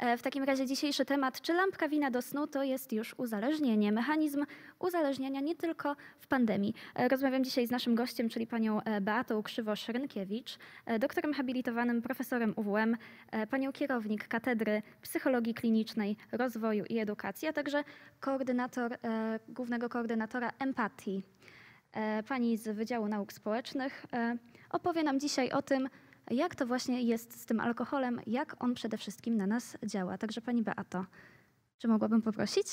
E, W takim razie dzisiejszy temat, czy lampka wina do snu to jest już uzależnienie, mechanizm uzależniania nie tylko w pandemii. E, Rozmawiam dzisiaj z naszym gościem, czyli panią e, Beatą Krzywosz-Rynkiewicz, doktorem habilitowanym, profesorem UWM, panią kierownik Katedry Psychologii Klinicznej, Rozwoju i Edukacji, a także koordynator, głównego koordynatora empatii. Pani z Wydziału Nauk Społecznych opowie nam dzisiaj o tym, jak to właśnie jest z tym alkoholem, jak on przede wszystkim na nas działa. Także Pani Beato, czy mogłabym poprosić?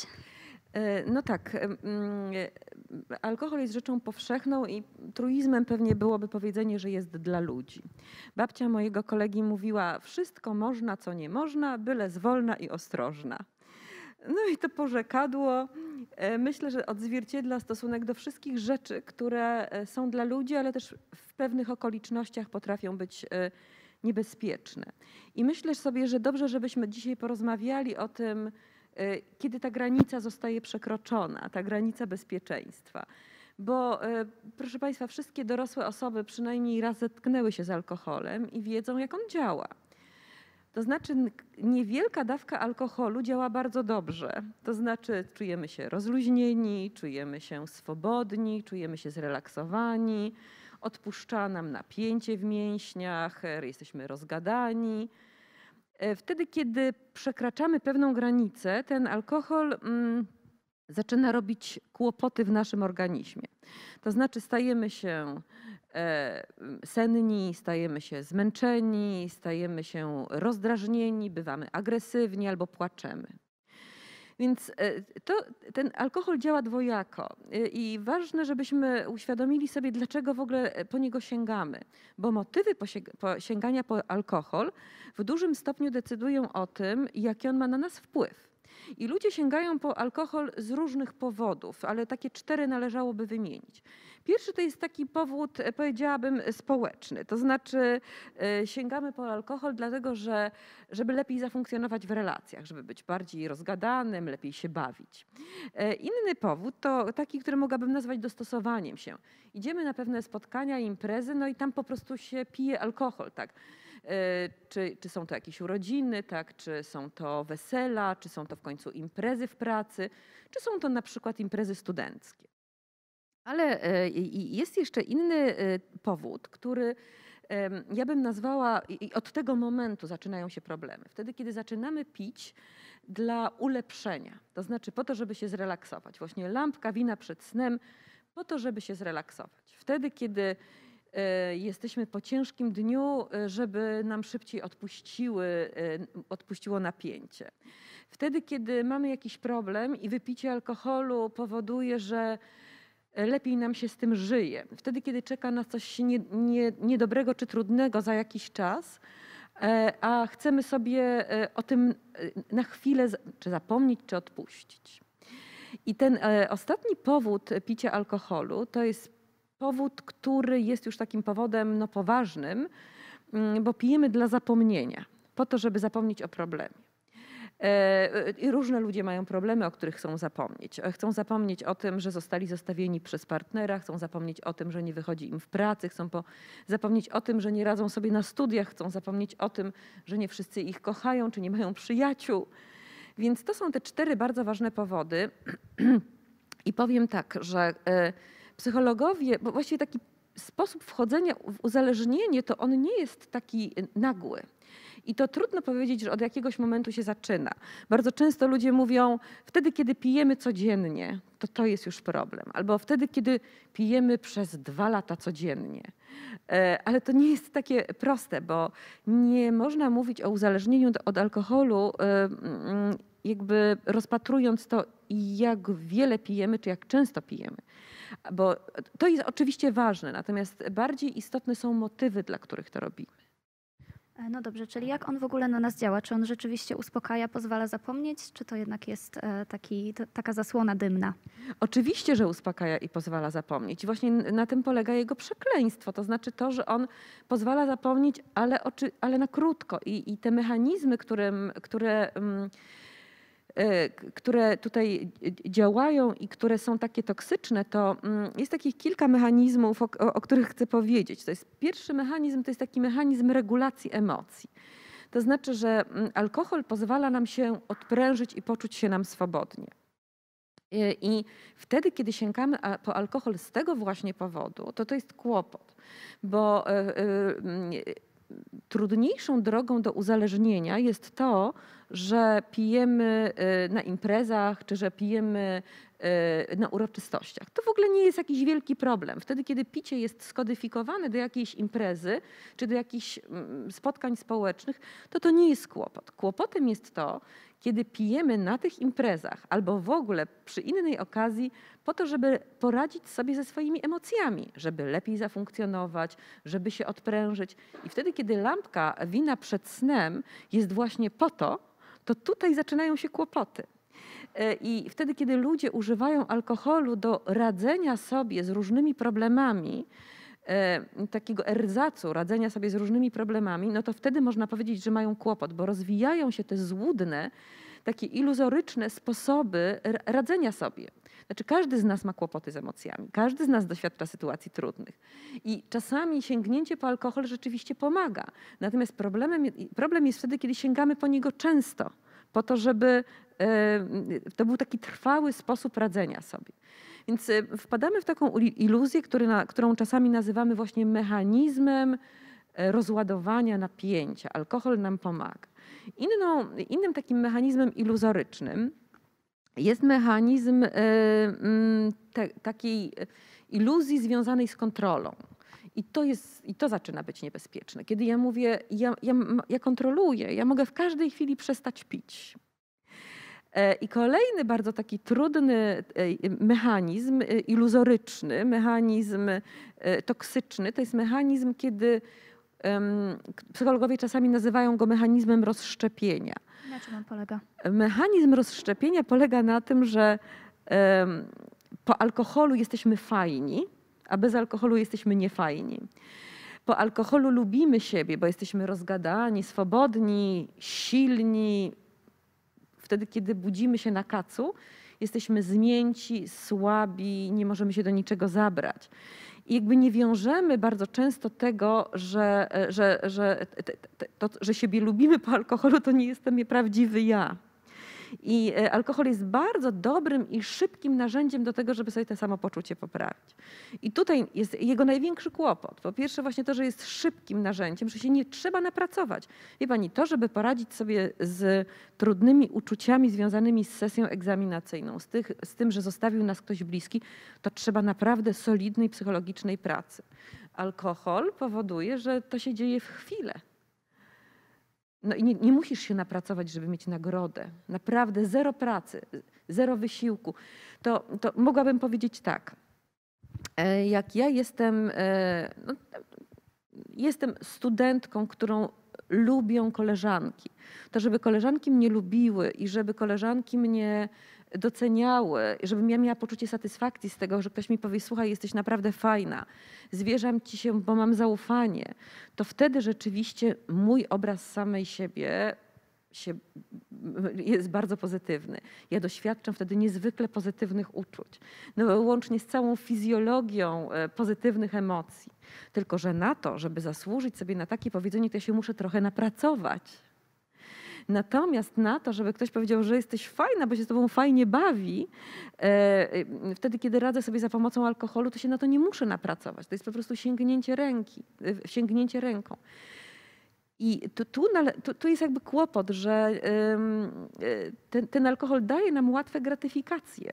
E, No tak, e, alkohol jest rzeczą powszechną i truizmem pewnie byłoby powiedzenie, że jest dla ludzi. Babcia mojego kolegi mówiła, wszystko można, co nie można, byle zwolna i ostrożna. No i to porzekadło myślę, że odzwierciedla stosunek do wszystkich rzeczy, które e, są dla ludzi, ale też w pewnych okolicznościach potrafią być e, niebezpieczne. I myślę sobie, że dobrze, żebyśmy dzisiaj porozmawiali o tym, e, kiedy ta granica zostaje przekroczona, ta granica bezpieczeństwa. Bo e, proszę Państwa, wszystkie dorosłe osoby przynajmniej raz zetknęły się z alkoholem i wiedzą, jak on działa. To znaczy, niewielka dawka alkoholu działa bardzo dobrze. To znaczy, czujemy się rozluźnieni, czujemy się swobodni, czujemy się zrelaksowani, odpuszcza nam napięcie w mięśniach, e, jesteśmy rozgadani. E, Wtedy, kiedy przekraczamy pewną granicę, ten alkohol mm, zaczyna robić kłopoty w naszym organizmie. To znaczy, stajemy się e, senni, stajemy się zmęczeni, stajemy się rozdrażnieni, bywamy agresywni albo płaczemy. Więc e, to, ten alkohol działa dwojako E, i ważne, żebyśmy uświadomili sobie, dlaczego w ogóle po niego sięgamy. Bo motywy sięgania po alkohol w dużym stopniu decydują o tym, jaki on ma na nas wpływ. I ludzie sięgają po alkohol z różnych powodów, ale takie cztery należałoby wymienić. Pierwszy to jest taki powód, e, powiedziałabym, społeczny. To znaczy e, sięgamy po alkohol dlatego, że żeby lepiej zafunkcjonować w relacjach, żeby być bardziej rozgadanym, lepiej się bawić. E, Inny powód to taki, który mogłabym nazwać dostosowaniem się. Idziemy na pewne spotkania, imprezy, no i tam po prostu się pije alkohol, tak. E, Czy, czy są to jakieś urodziny, tak, czy są to wesela, czy są to w końcu imprezy w pracy, czy są to na przykład imprezy studenckie. Ale i jest jeszcze inny e, powód, który ja bym nazwała, i od tego momentu zaczynają się problemy. Wtedy, kiedy zaczynamy pić dla ulepszenia, to znaczy po to, żeby się zrelaksować. Właśnie lampka wina przed snem, po to, żeby się zrelaksować. Wtedy, kiedy jesteśmy po ciężkim dniu, e, żeby nam szybciej odpuściły, e, odpuściło napięcie. Wtedy, kiedy mamy jakiś problem i wypicie alkoholu powoduje, że lepiej nam się z tym żyje. Wtedy, kiedy czeka nas coś nie, nie, niedobrego czy trudnego za jakiś czas, e, a chcemy sobie e, o tym e, na chwilę czy zapomnieć, czy odpuścić. I ten e, ostatni powód picia alkoholu to jest powód, który jest już takim powodem no, poważnym, mm, bo pijemy dla zapomnienia, po to, żeby zapomnieć o problemie. E, I różne ludzie mają problemy, o których chcą zapomnieć. E, Chcą zapomnieć o tym, że zostali zostawieni przez partnera, chcą zapomnieć o tym, że nie wychodzi im w pracy, chcą po, zapomnieć o tym, że nie radzą sobie na studiach, chcą zapomnieć o tym, że nie wszyscy ich kochają, czy nie mają przyjaciół. Więc to są te cztery bardzo ważne powody. I powiem tak, że e, psychologowie, bo właściwie taki sposób wchodzenia w uzależnienie, to on nie jest taki nagły. I to trudno powiedzieć, że od jakiegoś momentu się zaczyna. Bardzo często ludzie mówią, wtedy, kiedy pijemy codziennie, to to jest już problem. Albo wtedy, kiedy pijemy przez dwa lata codziennie. E, Ale to nie jest takie proste, bo nie można mówić o uzależnieniu od alkoholu, e, jakby rozpatrując to, jak wiele pijemy, czy jak często pijemy. Bo to jest oczywiście ważne, natomiast bardziej istotne są motywy, dla których to robimy. E, No dobrze, czyli jak on w ogóle na nas działa? Czy on rzeczywiście uspokaja, pozwala zapomnieć, czy to jednak jest e, taki, taka zasłona dymna? Oczywiście, że uspokaja i pozwala zapomnieć. I właśnie na tym polega jego przekleństwo. To znaczy to, że on pozwala zapomnieć, ale, oczy, ale na krótko. I, i te mechanizmy, którym, które, mm, które tutaj działają i które są takie toksyczne, to mm, jest takich kilka mechanizmów, o, o, których chcę powiedzieć. To jest pierwszy mechanizm, to jest taki mechanizm regulacji emocji. To znaczy, że mm, alkohol pozwala nam się odprężyć i poczuć się nam swobodnie. I- I wtedy, kiedy sięgamy po alkohol z tego właśnie powodu, to to jest kłopot, bo e, mm, trudniejszą drogą do uzależnienia jest to, że pijemy e, na imprezach, czy że pijemy na uroczystościach. To w ogóle nie jest jakiś wielki problem. Wtedy, kiedy picie jest skodyfikowane do jakiejś imprezy, czy do jakichś mm, spotkań społecznych, to to nie jest kłopot. Kłopotem jest to, kiedy pijemy na tych imprezach albo w ogóle przy innej okazji po to, żeby poradzić sobie ze swoimi emocjami, żeby lepiej zafunkcjonować, żeby się odprężyć. I wtedy, kiedy lampka wina przed snem jest właśnie po to, to tutaj zaczynają się kłopoty. E, I wtedy, kiedy ludzie używają alkoholu do radzenia sobie z różnymi problemami, e, takiego erzacu, radzenia sobie z różnymi problemami, no to wtedy można powiedzieć, że mają kłopot, bo rozwijają się te złudne, takie iluzoryczne sposoby radzenia sobie. Znaczy, każdy z nas ma kłopoty z emocjami, każdy z nas doświadcza sytuacji trudnych. I czasami sięgnięcie po alkohol rzeczywiście pomaga. Natomiast problemem, problem jest wtedy, kiedy sięgamy po niego często, po to, żeby e, to był taki trwały sposób radzenia sobie. Więc e, wpadamy w taką iluzję, którą czasami nazywamy właśnie mechanizmem e, rozładowania napięcia. Alkohol nam pomaga. Inną, innym takim mechanizmem iluzorycznym jest mechanizm takiej iluzji związanej z kontrolą. I to, jest, I to zaczyna być niebezpieczne. Kiedy ja mówię, ja, ja, ja kontroluję, ja mogę w każdej chwili przestać pić. E, I kolejny bardzo taki trudny e, mechanizm, e, iluzoryczny, mechanizm toksyczny, to jest mechanizm, kiedy psychologowie czasami nazywają go mechanizmem rozszczepienia. Na czym on polega? Mechanizm rozszczepienia polega na tym, że po alkoholu jesteśmy fajni, a bez alkoholu jesteśmy niefajni. Po alkoholu lubimy siebie, bo jesteśmy rozgadani, swobodni, silni. Wtedy, kiedy budzimy się na kacu, jesteśmy zmięci, słabi, nie możemy się do niczego zabrać. I jakby nie wiążemy bardzo często tego, że, że, że, te- to, że siebie lubimy po alkoholu, to nie jestem prawdziwy ja. I e, alkohol jest bardzo dobrym i szybkim narzędziem do tego, żeby sobie to samopoczucie poprawić. I tutaj jest jego największy kłopot. Po pierwsze właśnie to, że jest szybkim narzędziem, że się nie trzeba napracować. Wie pani, to, żeby poradzić sobie z trudnymi uczuciami związanymi z sesją egzaminacyjną, z, tych, z tym, że zostawił nas ktoś bliski, to trzeba naprawdę solidnej psychologicznej pracy. Alkohol powoduje, że to się dzieje w chwilę. No i nie, nie musisz się napracować, żeby mieć nagrodę. Naprawdę zero pracy, zero wysiłku. To, to mogłabym powiedzieć tak. E, Jak ja jestem, e, no, jestem studentką, którą lubią koleżanki, to żeby koleżanki mnie lubiły i żeby koleżanki mnie doceniały, żebym ja miała poczucie satysfakcji z tego, że ktoś mi powie, słuchaj, jesteś naprawdę fajna, zwierzam ci się, bo mam zaufanie, to wtedy rzeczywiście mój obraz samej siebie się, jest bardzo pozytywny. Ja doświadczam wtedy niezwykle pozytywnych uczuć, no, łącznie z całą fizjologią e, pozytywnych emocji. Tylko, że na to, żeby zasłużyć sobie na takie powiedzenie, to ja się muszę trochę napracować. Natomiast na to, żeby ktoś powiedział, że jesteś fajna, bo się z tobą fajnie bawi, e, e, wtedy, kiedy radzę sobie za pomocą alkoholu, to się na to nie muszę napracować. To jest po prostu sięgnięcie ręki, e, sięgnięcie ręką. I tu, tu, tu, jest jakby kłopot, że ten, ten alkohol daje nam łatwe gratyfikacje.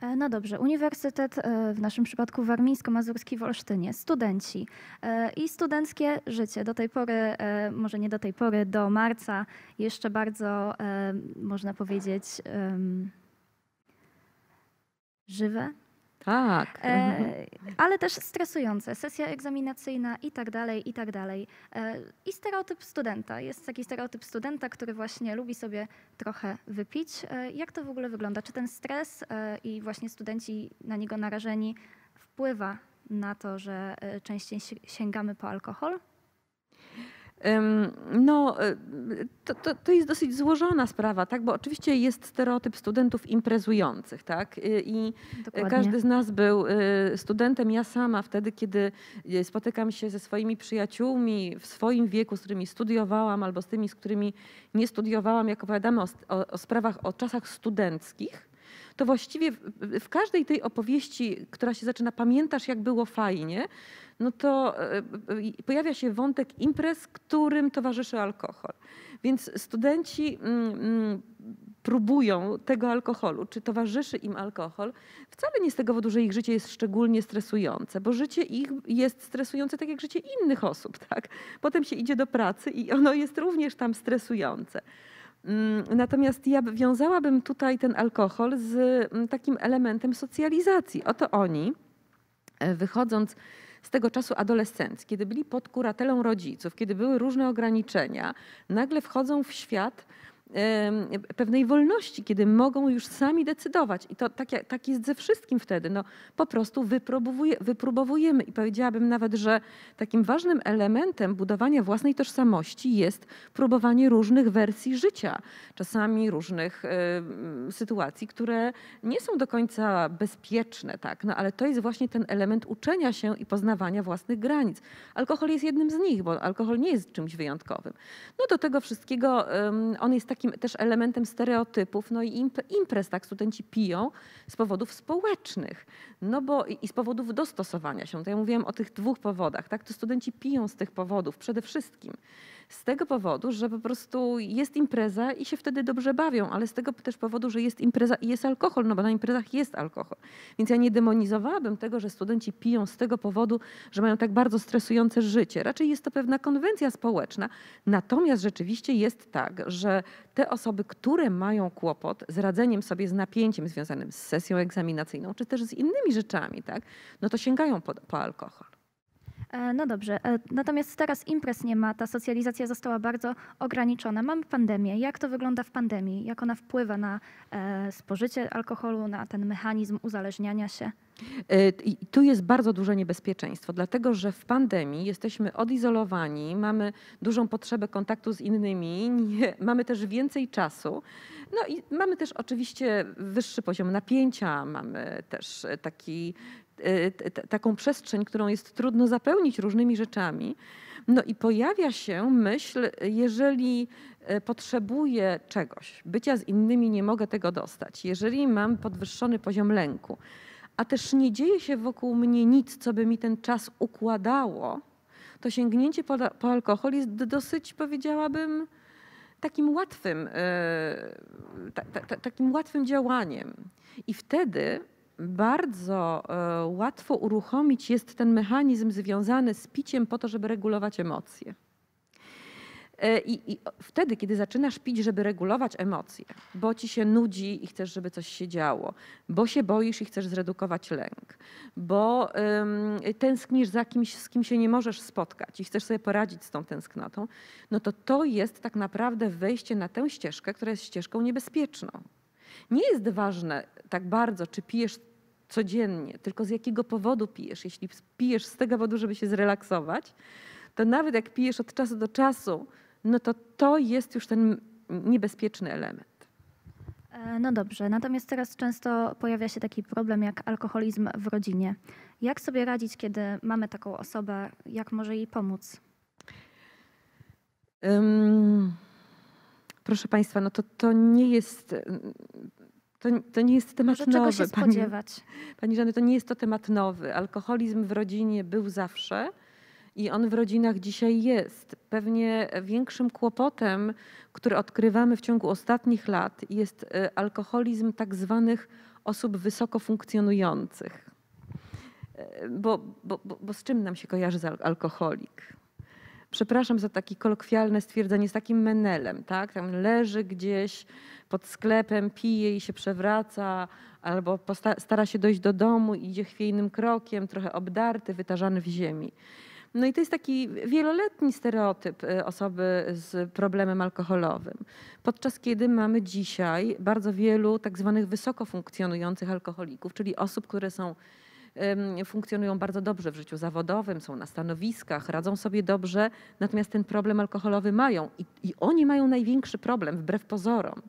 E, No dobrze, Uniwersytet, e, w naszym przypadku warmińsko-mazurski w Olsztynie, studenci. E, i studenckie życie. Do tej pory, może nie do tej pory, do marca jeszcze bardzo, można powiedzieć, żywe, Tak. mhm. E, ale też stresujące. Sesja egzaminacyjna i tak dalej, i tak dalej. E, I stereotyp studenta. Jest taki stereotyp studenta, który właśnie lubi sobie trochę wypić. E, Jak to w ogóle wygląda? Czy ten stres e, i właśnie studenci na niego narażeni wpływa na to, że e, częściej si- sięgamy po alkohol? No, y, to, to, to jest dosyć złożona sprawa, tak? Bo oczywiście jest stereotyp studentów imprezujących, tak? I Dokładnie. każdy z nas był y, studentem, ja sama wtedy, kiedy y, spotykam się ze swoimi przyjaciółmi w swoim wieku, z którymi studiowałam, albo z tymi, z którymi nie studiowałam, jak opowiadamy o, o, o sprawach, o czasach studenckich, to właściwie w, w każdej tej opowieści, która się zaczyna, pamiętasz jak było fajnie, no to e, e, pojawia się wątek imprez, którym towarzyszy alkohol. Więc studenci mm, mm, próbują tego alkoholu, czy towarzyszy im alkohol, wcale nie z tego powodu, że ich życie jest szczególnie stresujące, bo życie ich jest stresujące tak jak życie innych osób, tak? Potem się idzie do pracy i ono jest również tam stresujące. Mm, Natomiast ja by- wiązałabym tutaj ten alkohol z mm, takim elementem socjalizacji. Oto oni, e, wychodząc z tego czasu adolescencji, kiedy byli pod kuratelą rodziców, kiedy były różne ograniczenia, nagle wchodzą w świat pewnej wolności, kiedy mogą już sami decydować. I to tak, tak jest ze wszystkim wtedy. No, po prostu wypróbowuje, wypróbowujemy. I powiedziałabym nawet, że takim ważnym elementem budowania własnej tożsamości jest próbowanie różnych wersji życia, czasami różnych em, sytuacji, które nie są do końca bezpieczne, tak? no, ale to jest właśnie ten element uczenia się i poznawania własnych granic. Alkohol jest jednym z nich, bo alkohol nie jest czymś wyjątkowym. No do tego wszystkiego em, on jest takim też elementem stereotypów, no i imp- imprez, tak, studenci piją z powodów społecznych, no bo i z powodów dostosowania się. To ja mówiłam o tych dwóch powodach, tak, to studenci piją z tych powodów przede wszystkim. Z tego powodu, że po prostu jest impreza i się wtedy dobrze bawią, ale z tego też powodu, że jest impreza i jest alkohol, no bo na imprezach jest alkohol. Więc ja nie demonizowałabym tego, że studenci piją z tego powodu, że mają tak bardzo stresujące życie. Raczej jest to pewna konwencja społeczna. Natomiast rzeczywiście jest tak, że te osoby, które mają kłopot z radzeniem sobie z napięciem związanym z sesją egzaminacyjną, czy też z innymi rzeczami, tak, no to sięgają po, po alkohol. E, No dobrze, e, natomiast teraz imprez nie ma, ta socjalizacja została bardzo ograniczona. Mamy pandemię. Jak to wygląda w pandemii? Jak ona wpływa na e, spożycie alkoholu, na ten mechanizm uzależniania się? I tu jest bardzo duże niebezpieczeństwo, dlatego że w pandemii jesteśmy odizolowani, mamy dużą potrzebę kontaktu z innymi, nie, mamy też więcej czasu. No i mamy też oczywiście wyższy poziom napięcia, mamy też taki, taką przestrzeń, którą jest trudno zapełnić różnymi rzeczami. No i pojawia się myśl, jeżeli e, potrzebuję czegoś, bycia z innymi nie mogę tego dostać, jeżeli mam podwyższony poziom lęku, a też nie dzieje się wokół mnie nic, co by mi ten czas układało, to sięgnięcie po, po alkohol jest dosyć, powiedziałabym, takim łatwym, e, ta, ta, ta, takim łatwym działaniem. I wtedy bardzo e, łatwo uruchomić jest ten mechanizm związany z piciem po to, żeby regulować emocje. E, I, I wtedy, kiedy zaczynasz pić, żeby regulować emocje, bo ci się nudzi i chcesz, żeby coś się działo, bo się boisz i chcesz zredukować lęk, bo ym, tęsknisz za kimś, z kim się nie możesz spotkać i chcesz sobie poradzić z tą tęsknotą, no to to jest tak naprawdę wejście na tę ścieżkę, która jest ścieżką niebezpieczną. Nie jest ważne tak bardzo, czy pijesz codziennie, tylko z jakiego powodu pijesz. Jeśli pijesz z tego powodu, żeby się zrelaksować, to nawet jak pijesz od czasu do czasu, no to to jest już ten niebezpieczny element. E, No dobrze, natomiast teraz często pojawia się taki problem jak alkoholizm w rodzinie. Jak sobie radzić, kiedy mamy taką osobę? Jak może jej pomóc? Ym, proszę Państwa, no to, to nie jest. To, to nie jest temat Może czego nowy. się Pani, spodziewać? pani Żany, to nie jest to temat nowy. Alkoholizm w rodzinie był zawsze i on w rodzinach dzisiaj jest. Pewnie większym kłopotem, który odkrywamy w ciągu ostatnich lat, jest e, alkoholizm tak zwanych osób wysoko funkcjonujących. E, Bo, bo, bo, bo z czym nam się kojarzy alkoholik? Przepraszam za takie kolokwialne stwierdzenie, z takim menelem, tak? Tam leży gdzieś pod sklepem, pije i się przewraca, albo stara się dojść do domu, idzie chwiejnym krokiem, trochę obdarty, wytarzany w ziemi. No i to jest taki wieloletni stereotyp y, osoby z problemem alkoholowym. Podczas kiedy mamy dzisiaj bardzo wielu tak zwanych wysoko funkcjonujących alkoholików, czyli osób, które są funkcjonują bardzo dobrze w życiu zawodowym, są na stanowiskach, radzą sobie dobrze, natomiast ten problem alkoholowy mają i, i oni mają największy problem wbrew pozorom.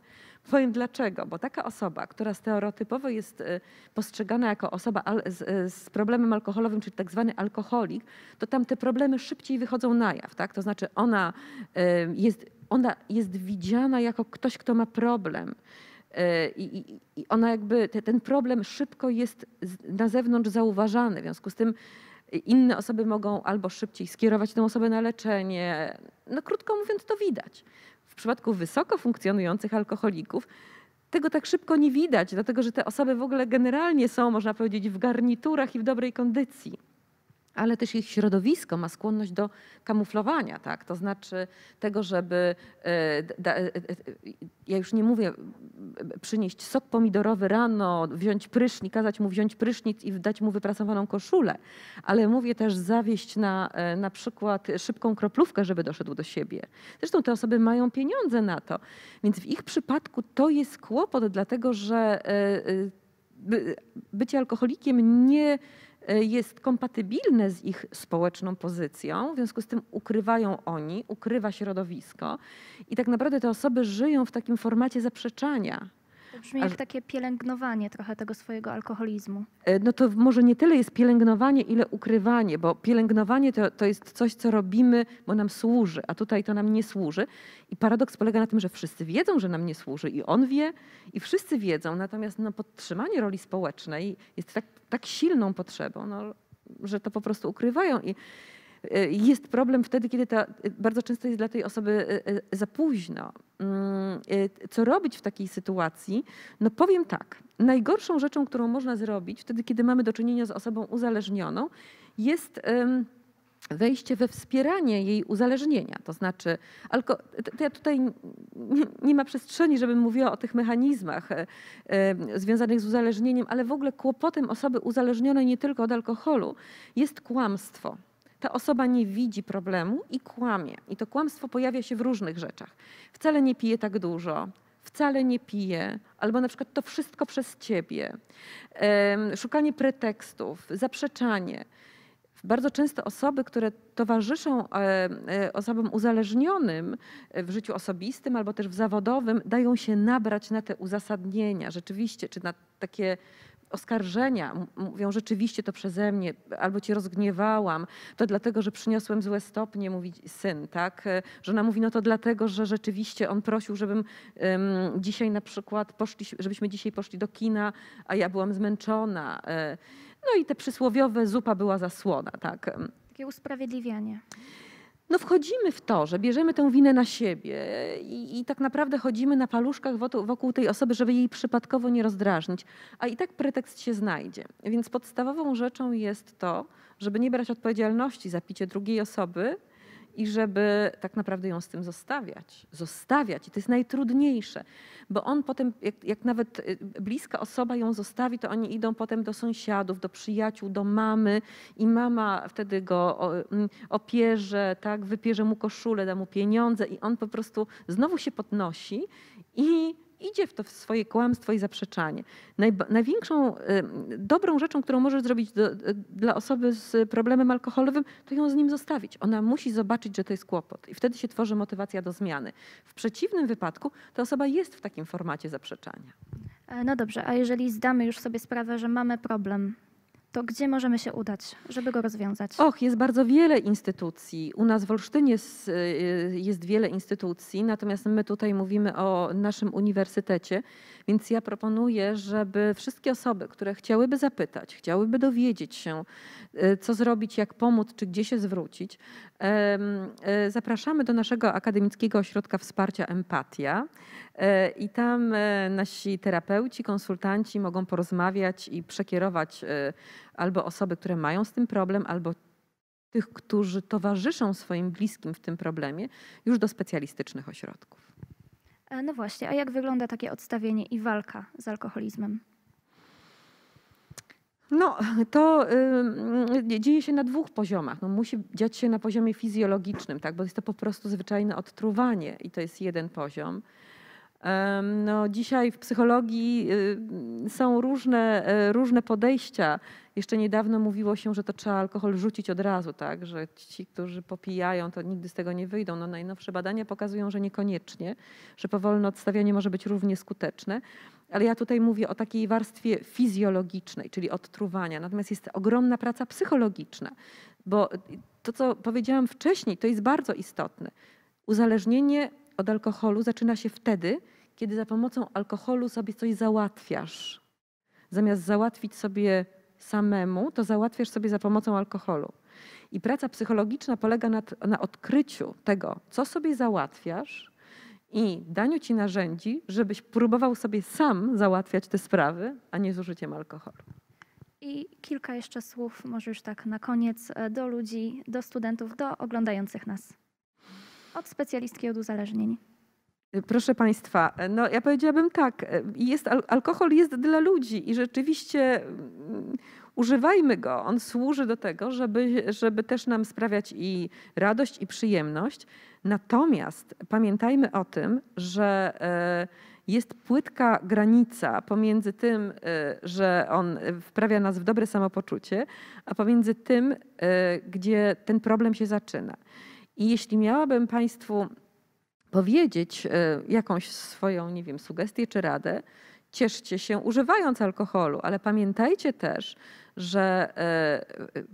Powiem dlaczego, bo taka osoba, która stereotypowo jest e, postrzegana jako osoba z, e, z problemem alkoholowym, czyli tak zwany alkoholik, to tam te problemy szybciej wychodzą na jaw, tak? To znaczy ona e, jest, ona jest widziana jako ktoś, kto ma problem. E, I, i, ona jakby, te, ten problem szybko jest na zewnątrz zauważany. W związku z tym inne osoby mogą albo szybciej skierować tę osobę na leczenie. No krótko mówiąc, to widać. W przypadku wysoko funkcjonujących alkoholików tego tak szybko nie widać, dlatego że te osoby w ogóle generalnie są, można powiedzieć, w garniturach i w dobrej kondycji. Ale też ich środowisko ma skłonność do kamuflowania, tak? To znaczy tego, żeby, e, e, e, ja już nie mówię, przynieść sok pomidorowy rano, wziąć prysznic, kazać mu wziąć prysznic i dać mu wyprasowaną koszulę, ale mówię też zawieść na na przykład szybką kroplówkę, żeby doszedł do siebie. Zresztą te osoby mają pieniądze na to, więc w ich przypadku to jest kłopot, dlatego że by- bycie alkoholikiem nie jest kompatybilne z ich społeczną pozycją, w związku z tym ukrywają oni, ukrywa środowisko i tak naprawdę te osoby żyją w takim formacie zaprzeczania. Brzmi jak takie pielęgnowanie trochę tego swojego alkoholizmu. E, No to może nie tyle jest pielęgnowanie, ile ukrywanie, bo pielęgnowanie to, to jest coś, co robimy, bo nam służy, a tutaj to nam nie służy. I paradoks polega na tym, że wszyscy wiedzą, że nam nie służy i on wie, i wszyscy wiedzą, natomiast no, podtrzymanie roli społecznej jest tak, tak silną potrzebą, no, że to po prostu ukrywają. I jest problem wtedy, kiedy to bardzo często jest dla tej osoby e, za późno. Mm, Co robić w takiej sytuacji? No powiem tak, najgorszą rzeczą, którą można zrobić wtedy, kiedy mamy do czynienia z osobą uzależnioną, jest wejście we wspieranie jej uzależnienia. To znaczy, alko, ja tutaj nie ma przestrzeni, żebym mówiła o tych mechanizmach e, e, związanych z uzależnieniem, ale w ogóle kłopotem osoby uzależnionej nie tylko od alkoholu jest kłamstwo. Ta osoba nie widzi problemu i kłamie. I to kłamstwo pojawia się w różnych rzeczach. Wcale nie pije tak dużo, wcale nie pije, albo na przykład to wszystko przez ciebie. Szukanie pretekstów, zaprzeczanie. Bardzo często osoby, które towarzyszą e, e, osobom uzależnionym w życiu osobistym albo też w zawodowym, dają się nabrać na te uzasadnienia rzeczywiście, czy na takie oskarżenia. Mówią, rzeczywiście to przeze mnie, albo cię rozgniewałam, to dlatego, że przyniosłem złe stopnie, mówi syn, tak? Żona mówi, no to dlatego, że rzeczywiście on prosił, żebym dzisiaj na przykład poszli, żebyśmy dzisiaj poszli do kina, a ja byłam zmęczona. E, No i te przysłowiowe zupa była zasłona, tak? Takie usprawiedliwianie. No wchodzimy w to, że bierzemy tę winę na siebie i, i tak naprawdę chodzimy na paluszkach wokół, wokół tej osoby, żeby jej przypadkowo nie rozdrażnić, a i tak pretekst się znajdzie. Więc podstawową rzeczą jest to, żeby nie brać odpowiedzialności za picie drugiej osoby i żeby tak naprawdę ją z tym zostawiać. Zostawiać i to jest najtrudniejsze, bo on potem, jak, jak nawet y, bliska osoba ją zostawi, to oni idą potem do sąsiadów, do przyjaciół, do mamy i mama wtedy go mm, opierze, tak, wypierze mu koszulę, da mu pieniądze i on po prostu znowu się podnosi i idzie w to w swoje kłamstwo i zaprzeczanie. Największą y, dobrą rzeczą, którą możesz zrobić do, y, dla osoby z problemem alkoholowym, to ją z nim zostawić. Ona musi zobaczyć, że to jest kłopot i wtedy się tworzy motywacja do zmiany. W przeciwnym wypadku ta osoba jest w takim formacie zaprzeczania. E, No dobrze, a jeżeli zdamy już sobie sprawę, że mamy problem, to gdzie możemy się udać, żeby go rozwiązać? Och, jest bardzo wiele instytucji. U nas w Olsztynie jest, y, jest wiele instytucji, natomiast my tutaj mówimy o naszym uniwersytecie, więc ja proponuję, żeby wszystkie osoby, które chciałyby zapytać, chciałyby dowiedzieć się, y, co zrobić, jak pomóc, czy gdzie się zwrócić, y, zapraszamy do naszego Akademickiego Ośrodka Wsparcia Empatia. E, I tam e, nasi terapeuci, konsultanci mogą porozmawiać i przekierować e, albo osoby, które mają z tym problem, albo tych, którzy towarzyszą swoim bliskim w tym problemie, już do specjalistycznych ośrodków. E, No właśnie, a jak wygląda takie odstawienie i walka z alkoholizmem? No, to y, dzieje się na dwóch poziomach. No, musi dziać się na poziomie fizjologicznym, tak, bo jest to po prostu zwyczajne odtruwanie i to jest jeden poziom. No, dzisiaj w psychologii y, są różne, e, różne podejścia. Jeszcze niedawno mówiło się, że to trzeba alkohol rzucić od razu, tak? że ci, którzy popijają, to nigdy z tego nie wyjdą. No, najnowsze badania pokazują, że niekoniecznie, że powolne odstawianie może być równie skuteczne. Ale ja tutaj mówię o takiej warstwie fizjologicznej, czyli odtruwania. Natomiast jest ogromna praca psychologiczna, bo to, co powiedziałam wcześniej, to jest bardzo istotne. Uzależnienie od alkoholu zaczyna się wtedy, kiedy za pomocą alkoholu sobie coś załatwiasz. Zamiast załatwić sobie samemu, to załatwiasz sobie za pomocą alkoholu. I praca psychologiczna polega na, na odkryciu tego, co sobie załatwiasz i daniu ci narzędzi, żebyś próbował sobie sam załatwiać te sprawy, a nie z użyciem alkoholu. I kilka jeszcze słów, może już tak na koniec, e, do ludzi, do studentów, do oglądających nas. Od specjalistki od uzależnień. Proszę Państwa, no ja powiedziałabym tak, jest, al- alkohol jest dla ludzi i rzeczywiście mm, używajmy go. On służy do tego, żeby, żeby też nam sprawiać i radość, i przyjemność. Natomiast pamiętajmy o tym, że e, jest płytka granica pomiędzy tym, e, że on wprawia nas w dobre samopoczucie, a pomiędzy tym, e, gdzie ten problem się zaczyna. I jeśli miałabym Państwu powiedzieć e, jakąś swoją, nie wiem, sugestię czy radę, cieszcie się używając alkoholu, ale pamiętajcie też, że e,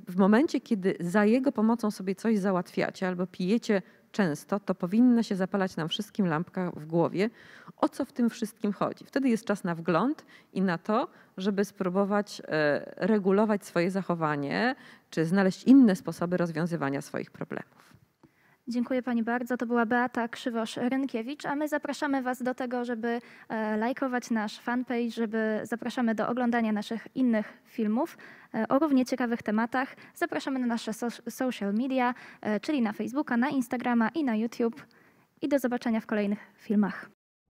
w momencie, kiedy za jego pomocą sobie coś załatwiacie albo pijecie często, to powinna się zapalać nam wszystkim lampka w głowie, o co w tym wszystkim chodzi. Wtedy jest czas na wgląd i na to, żeby spróbować e, regulować swoje zachowanie, czy znaleźć inne sposoby rozwiązywania swoich problemów. Dziękuję Pani bardzo. To była Beata Krzywosz-Rynkiewicz, a my zapraszamy Was do tego, żeby e, lajkować nasz fanpage, żeby zapraszamy do oglądania naszych innych filmów e, o równie ciekawych tematach. Zapraszamy na nasze so- social media, e, czyli na Facebooka, na Instagrama i na YouTube. I do zobaczenia w kolejnych filmach.